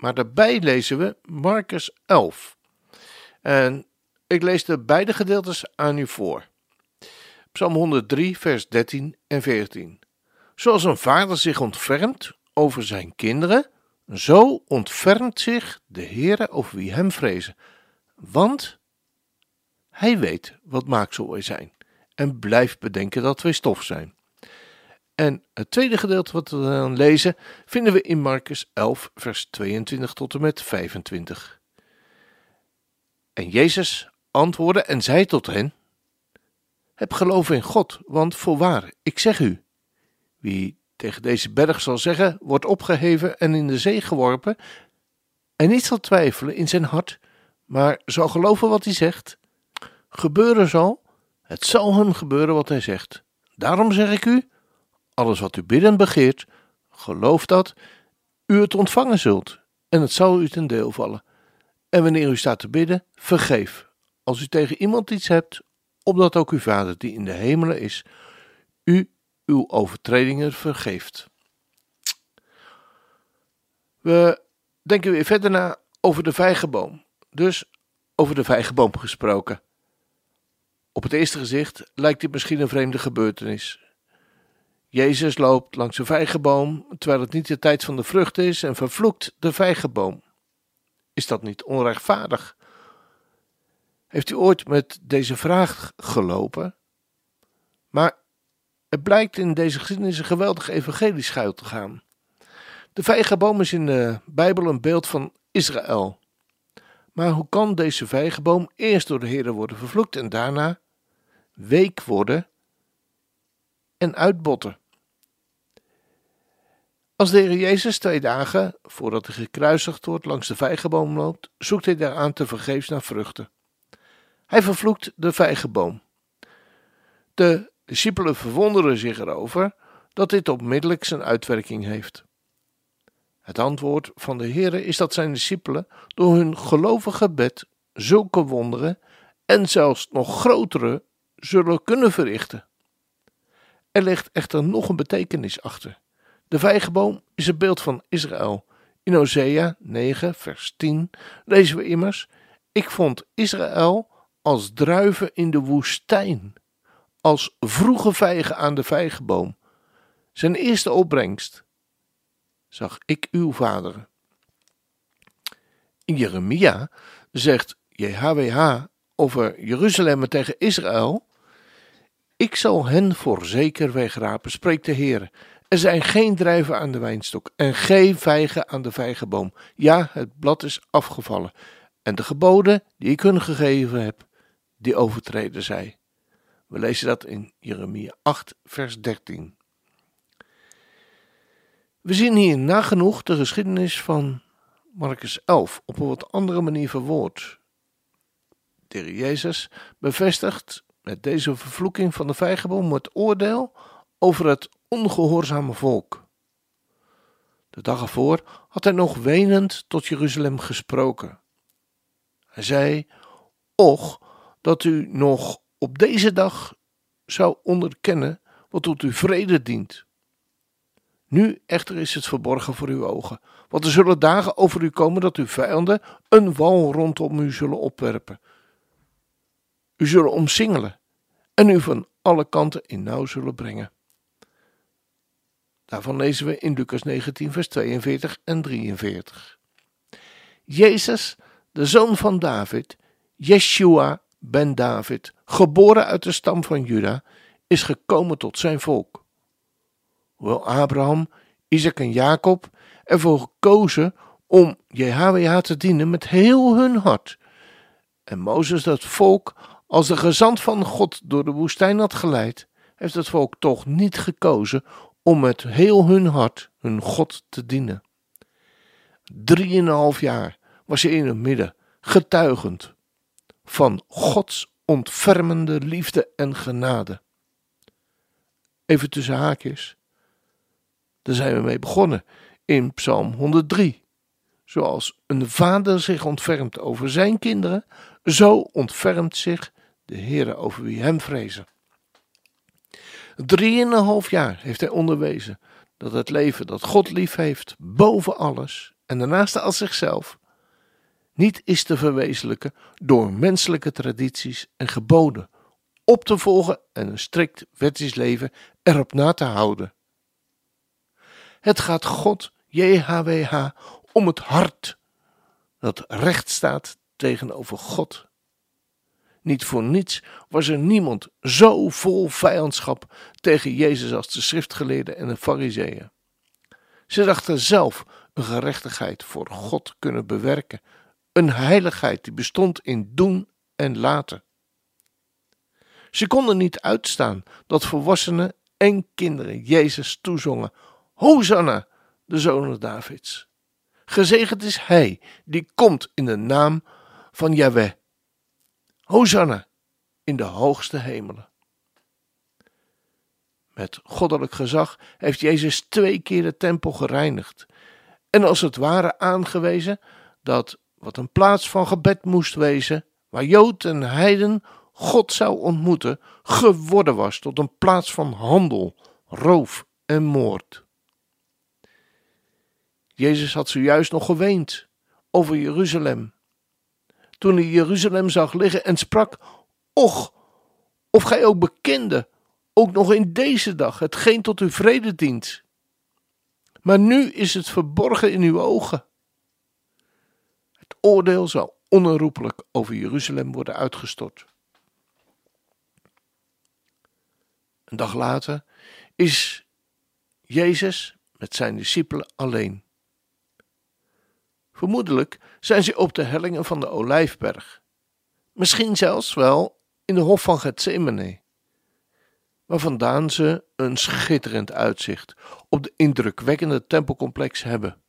maar daarbij lezen we Marcus 11. En ik lees de beide gedeeltes aan u voor. Psalm 103, vers 13 en 14. Zoals een vader zich ontfermt over zijn kinderen, zo ontfermt zich de Heere over wie hem vrezen. Want hij weet wat maaksel wij zijn en blijft bedenken dat wij stof zijn. En het tweede gedeelte wat we dan lezen vinden we in Marcus 11, vers 22 tot en met 25. En Jezus antwoordde en zei tot hen: Heb geloof in God, want voorwaar, ik zeg u: wie tegen deze berg zal zeggen, wordt opgeheven en in de zee geworpen, en niet zal twijfelen in zijn hart, maar zal geloven wat hij zegt, gebeuren zal, het zal hem gebeuren wat hij zegt. Daarom zeg ik u: alles wat u bidden begeert, geloof dat u het ontvangen zult, en het zal u ten deel vallen. En wanneer u staat te bidden, vergeef, als u tegen iemand iets hebt, opdat ook uw Vader die in de hemelen is, u uw overtredingen vergeeft. We denken weer verder na over de vijgenboom, dus over de vijgenboom gesproken. Op het eerste gezicht lijkt dit misschien een vreemde gebeurtenis. Jezus loopt langs een vijgenboom, terwijl het niet de tijd van de vrucht is, en vervloekt de vijgenboom. Is dat niet onrechtvaardig? Heeft u ooit met deze vraag gelopen? Maar het blijkt in deze geschiedenis een geweldig evangelie schuil te gaan. De vijgenboom is in de Bijbel een beeld van Israël. Maar hoe kan deze vijgenboom eerst door de Heer worden vervloekt en daarna week worden en uitbotten? Als de Heer Jezus twee dagen voordat hij gekruisigd wordt langs de vijgenboom loopt, zoekt hij daaraan te vergeefs naar vruchten. Hij vervloekt de vijgenboom. De discipelen verwonderen zich erover dat dit onmiddellijk zijn uitwerking heeft. Het antwoord van de Heer is dat zijn discipelen door hun gelovige gebed zulke wonderen en zelfs nog grotere zullen kunnen verrichten. Er ligt echter nog een betekenis achter. De vijgenboom is een beeld van Israël. In Hosea 9, vers 10 lezen we immers: Ik vond Israël als druiven in de woestijn, als vroege vijgen aan de vijgenboom. Zijn eerste opbrengst zag ik uw vader. In Jeremia zegt JHWH over Jeruzalem tegen Israël: Ik zal hen voorzeker wegrapen, spreekt de Heer. Er zijn geen druiven aan de wijnstok en geen vijgen aan de vijgenboom. Ja, het blad is afgevallen. En de geboden die ik hun gegeven heb, die overtreden zij. We lezen dat in Jeremia 8, vers 13. We zien hier nagenoeg de geschiedenis van Marcus 11 op een wat andere manier verwoord. De Jezus bevestigt met deze vervloeking van de vijgenboom het oordeel over het ongehoorzame volk. De dag ervoor had hij nog wenend tot Jeruzalem gesproken. Hij zei: Och, dat u nog op deze dag zou onderkennen wat tot uw vrede dient. Nu echter is het verborgen voor uw ogen, want er zullen dagen over u komen dat uw vijanden een wal rondom u zullen opwerpen. U zullen omsingelen en u van alle kanten in nauw zullen brengen. Daarvan lezen we in Lucas 19, vers 42 en 43. Jezus, de zoon van David, Yeshua ben David, geboren uit de stam van Juda, is gekomen tot zijn volk. Hoewel Abraham, Isaac en Jacob ervoor gekozen om JHWH te dienen met heel hun hart, en Mozes dat volk als de gezant van God door de woestijn had geleid, heeft het volk toch niet gekozen om met heel hun hart hun God te dienen. Drieënhalf jaar was hij in het midden, getuigend van Gods ontfermende liefde en genade. Even tussen haakjes. Daar zijn we mee begonnen in Psalm 103. Zoals een vader zich ontfermt over zijn kinderen, zo ontfermt zich de Heer over wie hem vrezen. Drieënhalf jaar heeft hij onderwezen dat het leven dat God lief heeft, boven alles en daarnaast als zichzelf, niet is te verwezenlijken door menselijke tradities en geboden op te volgen en een strikt wettisch leven erop na te houden. Het gaat God, JHWH, om het hart dat recht staat tegenover God. Niet voor niets was er niemand zo vol vijandschap tegen Jezus als de schriftgeleerden en de fariseeën. Ze dachten zelf een gerechtigheid voor God kunnen bewerken, een heiligheid die bestond in doen en laten. Ze konden niet uitstaan dat volwassenen en kinderen Jezus toezongen: Hosanna, de zoon Davids. Gezegend is hij die komt in de naam van Yahweh. Hosanna in de hoogste hemelen. Met goddelijk gezag heeft Jezus twee keer de tempel gereinigd en als het ware aangewezen dat wat een plaats van gebed moest wezen, waar Jood en Heiden God zou ontmoeten, geworden was tot een plaats van handel, roof en moord. Jezus had zojuist nog geweend over Jeruzalem. Toen hij Jeruzalem zag liggen en sprak: Och, of gij ook bekende, ook nog in deze dag, hetgeen tot uw vrede dient. Maar nu is het verborgen in uw ogen. Het oordeel zal onherroepelijk over Jeruzalem worden uitgestort. Een dag later is Jezus met zijn discipelen alleen. Vermoedelijk zijn ze op de hellingen van de Olijfberg. Misschien zelfs wel in de hof van Gethsemane, waar vandaan ze een schitterend uitzicht op de indrukwekkende tempelcomplex hebben.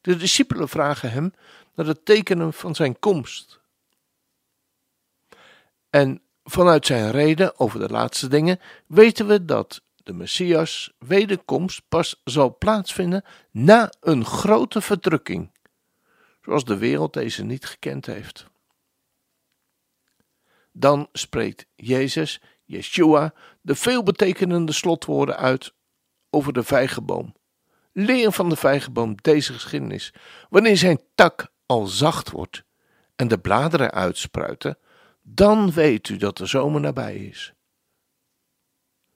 De discipelen vragen hem naar de tekenen van zijn komst. En vanuit zijn reden over de laatste dingen weten we dat de Messias wederkomst pas zal plaatsvinden na een grote verdrukking, zoals de wereld deze niet gekend heeft. Dan spreekt Jezus, Yeshua, de veelbetekenende slotwoorden uit over de vijgenboom. Leer van de vijgenboom deze geschiedenis. Wanneer zijn tak al zacht wordt en de bladeren uitspruiten, dan weet u dat de zomer nabij is.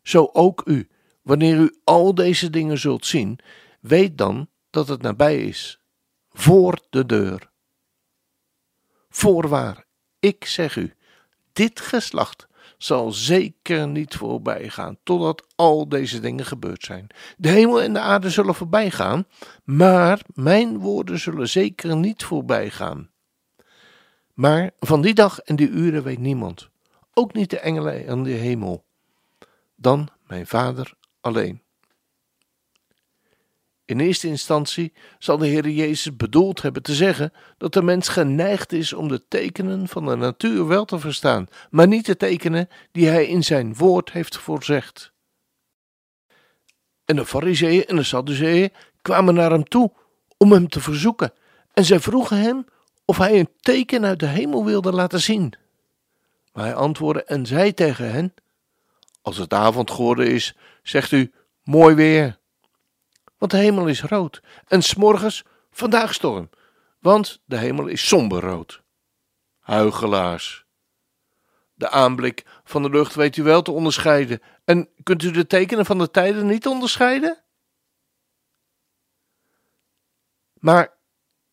Zo ook u, wanneer u al deze dingen zult zien, weet dan dat het nabij is, voor de deur. Voorwaar, ik zeg u, dit geslacht zal zeker niet voorbij gaan, totdat al deze dingen gebeurd zijn. De hemel en de aarde zullen voorbij gaan, maar mijn woorden zullen zeker niet voorbij gaan. Maar van die dag en die uren weet niemand, ook niet de engelen en de hemel, dan mijn Vader alleen. In eerste instantie zal de Heer Jezus bedoeld hebben te zeggen dat de mens geneigd is om de tekenen van de natuur wel te verstaan, maar niet de tekenen die hij in zijn woord heeft voorzegd. En de Fariseeën en de Sadduceeën kwamen naar hem toe om hem te verzoeken, en zij vroegen hem of hij een teken uit de hemel wilde laten zien. Maar hij antwoordde en zei tegen hen: Als het avond geworden is, zegt u: Mooi weer. Want de hemel is rood, en s'morgens vandaag storm, want de hemel is somberrood. Huigelaars. De aanblik van de lucht weet u wel te onderscheiden, en kunt u de tekenen van de tijden niet onderscheiden? Maar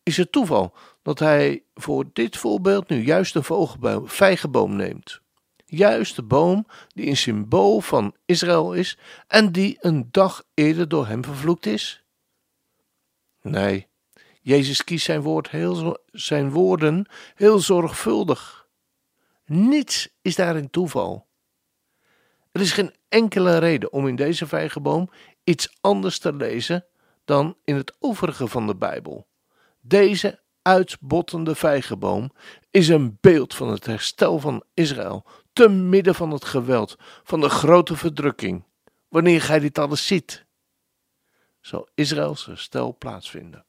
is het toeval dat hij voor dit voorbeeld nu juist een vijgenboom neemt. Juist de boom die een symbool van Israël is en die een dag eerder door hem vervloekt is? Nee, Jezus kiest zijn, woord heel, zijn woorden heel zorgvuldig. Niets is daarin toeval. Er is geen enkele reden om in deze vijgenboom iets anders te lezen dan in het overige van de Bijbel. Deze uitbottende vijgenboom is een beeld van het herstel van Israël te midden van het geweld, van de grote verdrukking. Wanneer gij dit alles ziet, zal Israëls herstel plaatsvinden.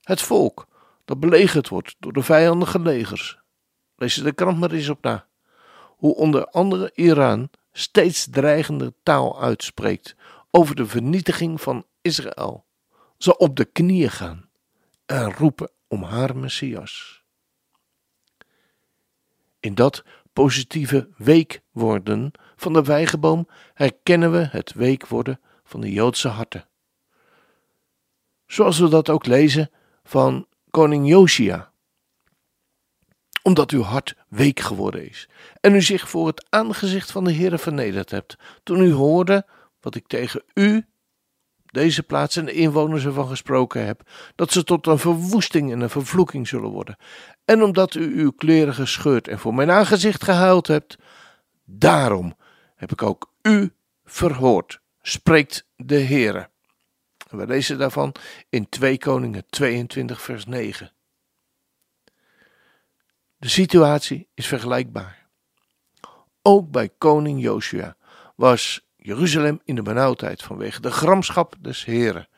Het volk dat belegerd wordt door de vijandige legers. Lees de krant maar eens op na. Hoe onder andere Iran steeds dreigende taal uitspreekt over de vernietiging van Israël, zal op de knieën gaan en roepen om haar Messias. In dat positieve weekworden van de wijgeboom herkennen we het weekworden van de Joodse harten. Zoals we dat ook lezen van koning Josia. Omdat uw hart week geworden is en u zich voor het aangezicht van de Heere vernederd hebt, toen u hoorde wat ik tegen u, deze plaats en de inwoners ervan gesproken heb, dat ze tot een verwoesting en een vervloeking zullen worden. En omdat u uw kleren gescheurd en voor mijn aangezicht gehuild hebt, daarom heb ik ook u verhoord, spreekt de Heere. We lezen daarvan in 2 Koningen 22 vers 9. De situatie is vergelijkbaar. Ook bij koning Joshua was Jeruzalem in de benauwdheid vanwege de gramschap des Heren.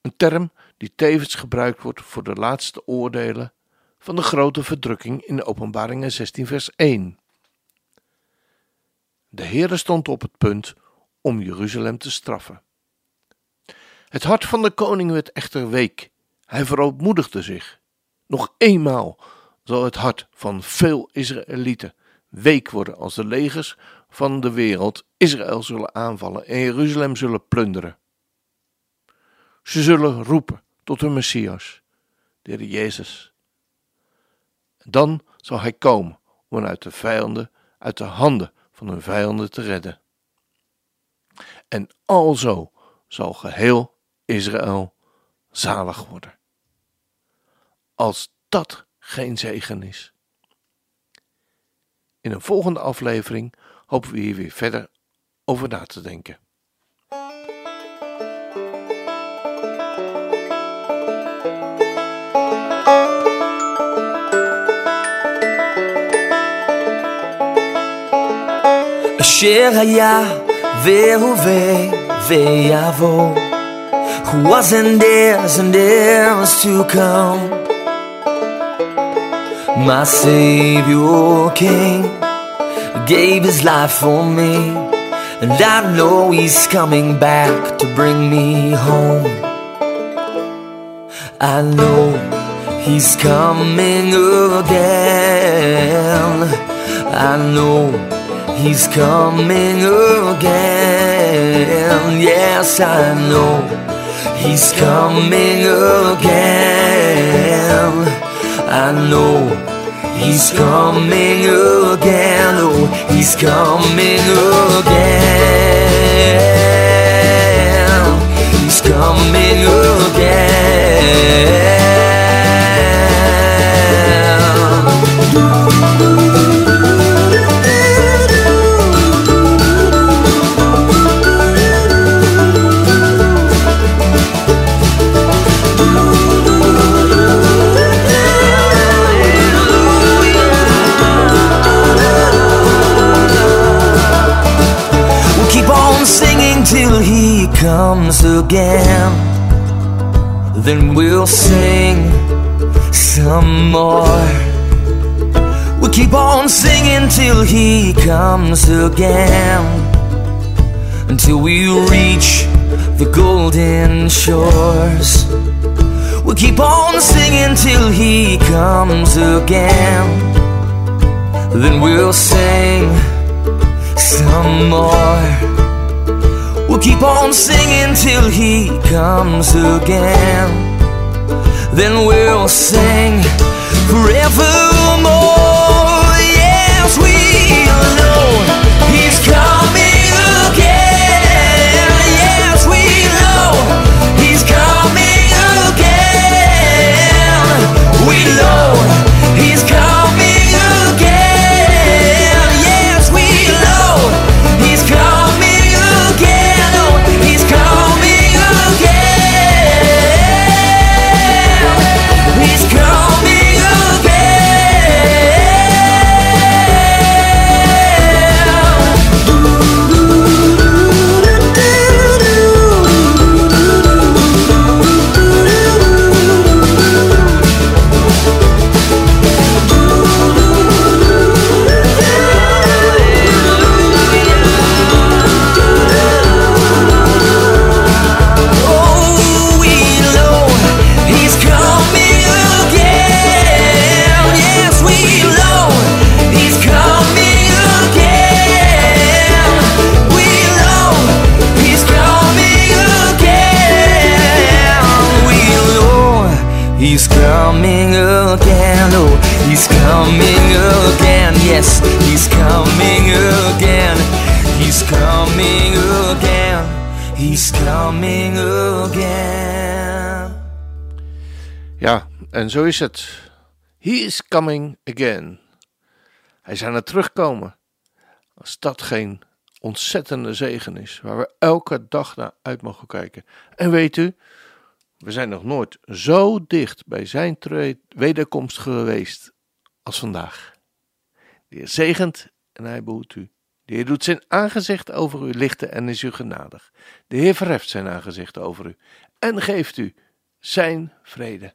Een term die tevens gebruikt wordt voor de laatste oordelen van de grote verdrukking in de Openbaringen 16 vers 1. De Heere stond op het punt om Jeruzalem te straffen. Het hart van de koning werd echter week. Hij verootmoedigde zich. Nog eenmaal zal het hart van veel Israëlieten week worden als de legers van de wereld Israël zullen aanvallen en Jeruzalem zullen plunderen. Ze zullen roepen tot hun Messias, de Heer Jezus. Dan zal hij komen om uit de vijanden, uit de handen van hun vijanden te redden. En alzo zal geheel Israël zalig worden. Als dat geen zegen is. In een volgende aflevering hopen we hier weer verder over na te denken. אשר היה והווה ויבוא who was and is and is to come. My Savior King Gave his life for me, and I know he's coming back to bring me home. I know he's coming again. I know he's coming again. Yes, I know He's coming again. I know He's coming again. He's coming again. He's coming again. Comes again, then we'll sing some more. We'll keep on singing till he comes again, until we reach the golden shores. We'll keep on singing till he comes again, then we'll sing some more. We'll keep on singing till he comes again. Then we'll sing forevermore. Yes, we'll know en zo is het. He is coming again. Hij is aan het terugkomen. Als dat geen ontzettende zegen is, waar we elke dag naar uit mogen kijken. En weet u, we zijn nog nooit zo dicht bij zijn wederkomst geweest als vandaag. De Heer zegent en hij behoedt u. De Heer doet zijn aangezicht over u lichten en is u genadig. De Heer verheft zijn aangezicht over u en geeft u zijn vrede,